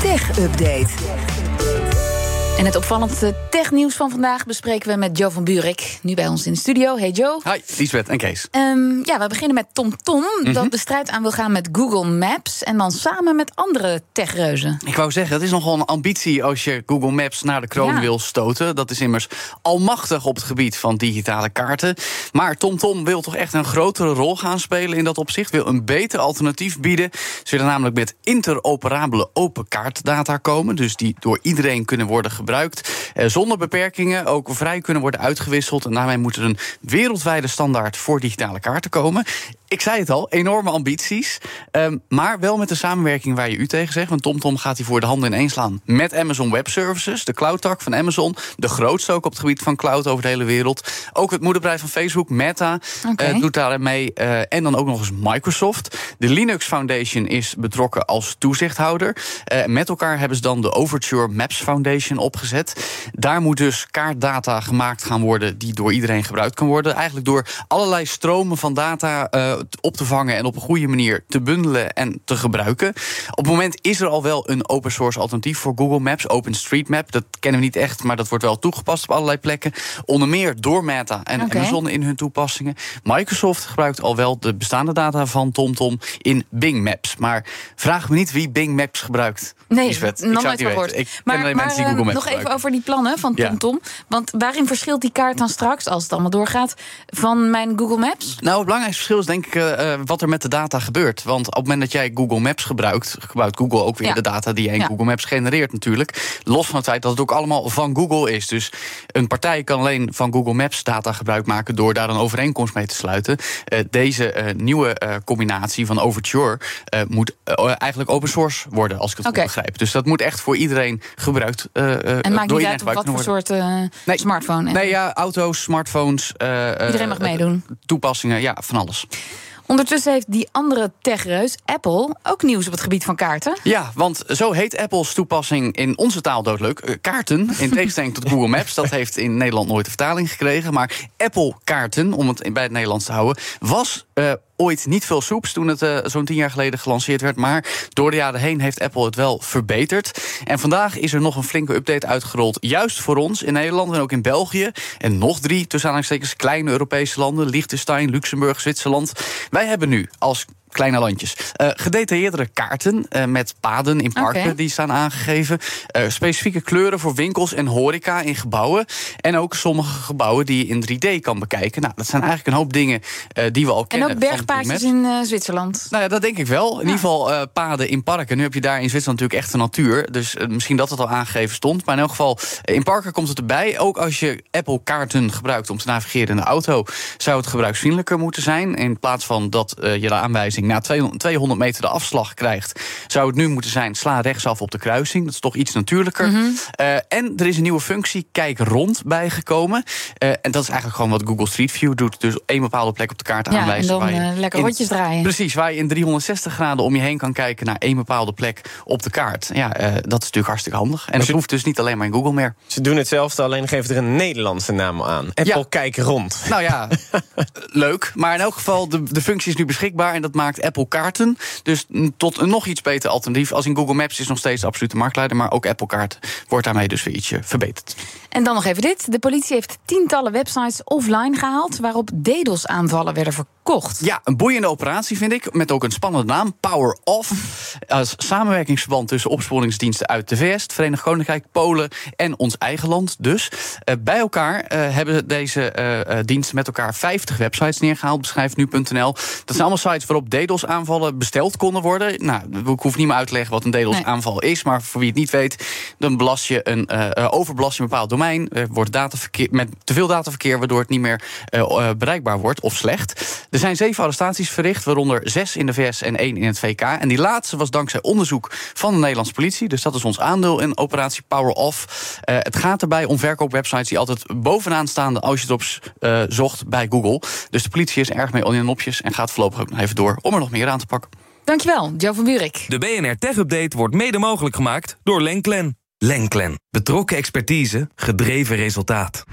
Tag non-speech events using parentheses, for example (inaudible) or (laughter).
Tech Update. En het opvallendste technieuws van vandaag bespreken we met Joe van Buurik. Nu bij ons in de studio. Hey Joe. Hi, Liesbeth en Kees. Um, ja, we beginnen met TomTom, Mhm. dat de strijd aan wil gaan met Google Maps... en dan samen met andere techreuzen. Ik wou zeggen, het is nogal een ambitie als je Google Maps naar de kroon Ja. wil stoten. Dat is immers almachtig op het gebied van digitale kaarten. Maar TomTom wil toch echt een grotere rol gaan spelen in dat opzicht. Wil een beter alternatief bieden. Ze willen namelijk met interoperabele open kaartdata komen. Dus die door iedereen kunnen worden gebruikt. Eh, zonder beperkingen, ook vrij kunnen worden uitgewisseld. En daarmee moet er een wereldwijde standaard voor digitale kaarten komen. Ik zei het al, enorme ambities. Ehm, maar wel met de samenwerking waar je u tegen zegt. Want TomTom gaat hier voor de handen ineens slaan met Amazon Web Services. De cloud-tak van Amazon. De grootste ook op het gebied van cloud over de hele wereld. Ook het moederbedrijf van Facebook, Meta, eh, doet daar mee. Eh, en dan ook nog eens Microsoft. De Linux Foundation is betrokken als toezichthouder. Eh, met elkaar hebben ze dan de Overture Maps Foundation opgezet. Daar moet dus kaartdata gemaakt gaan worden die door iedereen gebruikt kan worden. Eigenlijk door allerlei stromen van data op te vangen en op een goede manier te bundelen en te gebruiken. Op het moment is er al wel een open source alternatief voor Google Maps, OpenStreetMap. Dat kennen we niet echt, maar dat wordt wel toegepast op allerlei plekken. Onder meer door Meta en. Amazon in hun toepassingen. Microsoft gebruikt al wel de bestaande data van TomTom in Bing Maps. Maar vraag me niet wie Bing Maps gebruikt. Nee, Lisbeth. nog ik nooit gehoord. Ik maar ken alleen maar, mensen die eh, Google Maps nog even over die plannen van Ja. TomTom. Want waarin verschilt die kaart dan straks, als het allemaal doorgaat... van mijn Google Maps? Nou, het belangrijkste verschil is denk eh, eh, wat er met de data gebeurt. Want op het moment dat jij Google Maps gebruikt, gebruikt Google ook weer Ja. de data die jij in Ja. Google Maps genereert natuurlijk. Los van het feit dat het ook allemaal van Google is. Dus een partij kan alleen van Google Maps data gebruik maken door daar een overeenkomst mee te sluiten. Eh, deze nieuwe combinatie van Overture moet eigenlijk open source worden, als ik het goed begrijp. Dus dat moet echt voor iedereen gebruikt eh, En maakt door niet uit wat voor worden. soort Nee. smartphone. Nee, ja, auto's, smartphones. Iedereen mag meedoen. Toepassingen, ja, van alles. Ondertussen heeft die andere techreus, Apple, ook nieuws op het gebied van kaarten. Ja, want zo heet Apple's toepassing in onze taal doodleuk. eh, kaarten, in tegenstelling tot Google Maps. Dat heeft in Nederland nooit de vertaling gekregen. Maar Apple Kaarten, om het bij het Nederlands te houden... was eh, ooit niet veel soeps toen het eh, zo'n tien jaar geleden gelanceerd werd. Maar door de jaren heen heeft Apple het wel verbeterd. En vandaag is er nog een flinke update uitgerold. Juist voor ons in Nederland en ook in België. En nog drie, tussen aanhalingstekens, kleine Europese landen. Liechtenstein, Luxemburg, Zwitserland. Wij hebben nu als kleine landjes. eh, gedetailleerdere kaarten eh, met paden in parken die staan aangegeven. Eh, specifieke kleuren voor winkels en horeca in gebouwen. En ook sommige gebouwen die je in 3D kan bekijken. Nou, dat zijn eigenlijk een hoop dingen die we al En kennen. ook van bergpaadjes in Zwitserland. Nou ja, dat denk ik wel. In ieder geval paden in parken. Nu heb je daar in Zwitserland natuurlijk echt de natuur. Dus misschien dat het al aangegeven stond. Maar in elk geval, in parken komt het erbij. Ook als je Apple-kaarten gebruikt om te navigeren in de auto... zou het gebruiksvriendelijker moeten zijn. In plaats van dat je de aanwijzing na 200 200 meter de afslag krijgt... zou het nu moeten zijn, sla rechtsaf op de kruising. Dat is toch iets natuurlijker. Mhm. Eh, en er is een nieuwe functie, kijk rond, bijgekomen. Eh, en dat is eigenlijk gewoon wat Google Street View doet. Dus één bepaalde plek op de kaart Ja, en aanwijzen. dan waar je eh, lekker in- rondjes draaien. Precies, waar je in 360 graden om je heen kan kijken naar één bepaalde plek op de kaart. Ja, eh, dat is natuurlijk hartstikke handig. En dat je- hoeft dus niet alleen maar in Google meer. Ze doen hetzelfde, alleen geven er een Nederlandse naam aan. Apple Ja. Kijk Rond. Nou ja, (laughs) leuk. Maar in elk geval, de, de functie is nu beschikbaar en dat maakt Apple kaarten. Dus tot een nog iets beter alternatief. Als in Google Maps is nog steeds de absolute marktleider, maar ook Apple kaart wordt daarmee dus weer ietsje verbeterd. En dan nog even dit. De politie heeft tientallen websites offline gehaald... waarop DDoS-aanvallen werden verkocht. Ja, een boeiende operatie vind ik. Met ook een spannende naam, Power Off. Als samenwerkingsverband tussen opsporingsdiensten uit de VS, het Verenigd Koninkrijk, Polen en ons eigen land dus. Eh, bij elkaar eh, hebben deze eh, diensten met elkaar 50 websites neergehaald, beschrijft nu.nl. Dat zijn allemaal sites waarop DDoS-aanvallen besteld konden worden. Nou, ik hoef niet meer uit te leggen wat een DDoS-aanval is, maar voor wie het niet weet, dan belast je een, overbelast je een bepaald domein. Wordt dataverkeer, met te veel dataverkeer, waardoor het niet meer bereikbaar wordt of slecht. Er zijn zeven arrestaties verricht, waaronder zes in de VS en één in het VK. En die laatste was dankzij onderzoek van de Nederlandse politie. Dus dat is ons aandeel in operatie Power Off. Eh, het gaat erbij om verkoopwebsites die altijd bovenaan staan als je het op eh, zocht bij Google. Dus de politie is erg mee in de nopjes en gaat voorlopig ook nog even door om er nog meer aan te pakken. Dankjewel, Joe van Buurik. De BNR Tech Update wordt mede mogelijk gemaakt door Lenklen. Lenklen. Betrokken expertise, gedreven resultaat.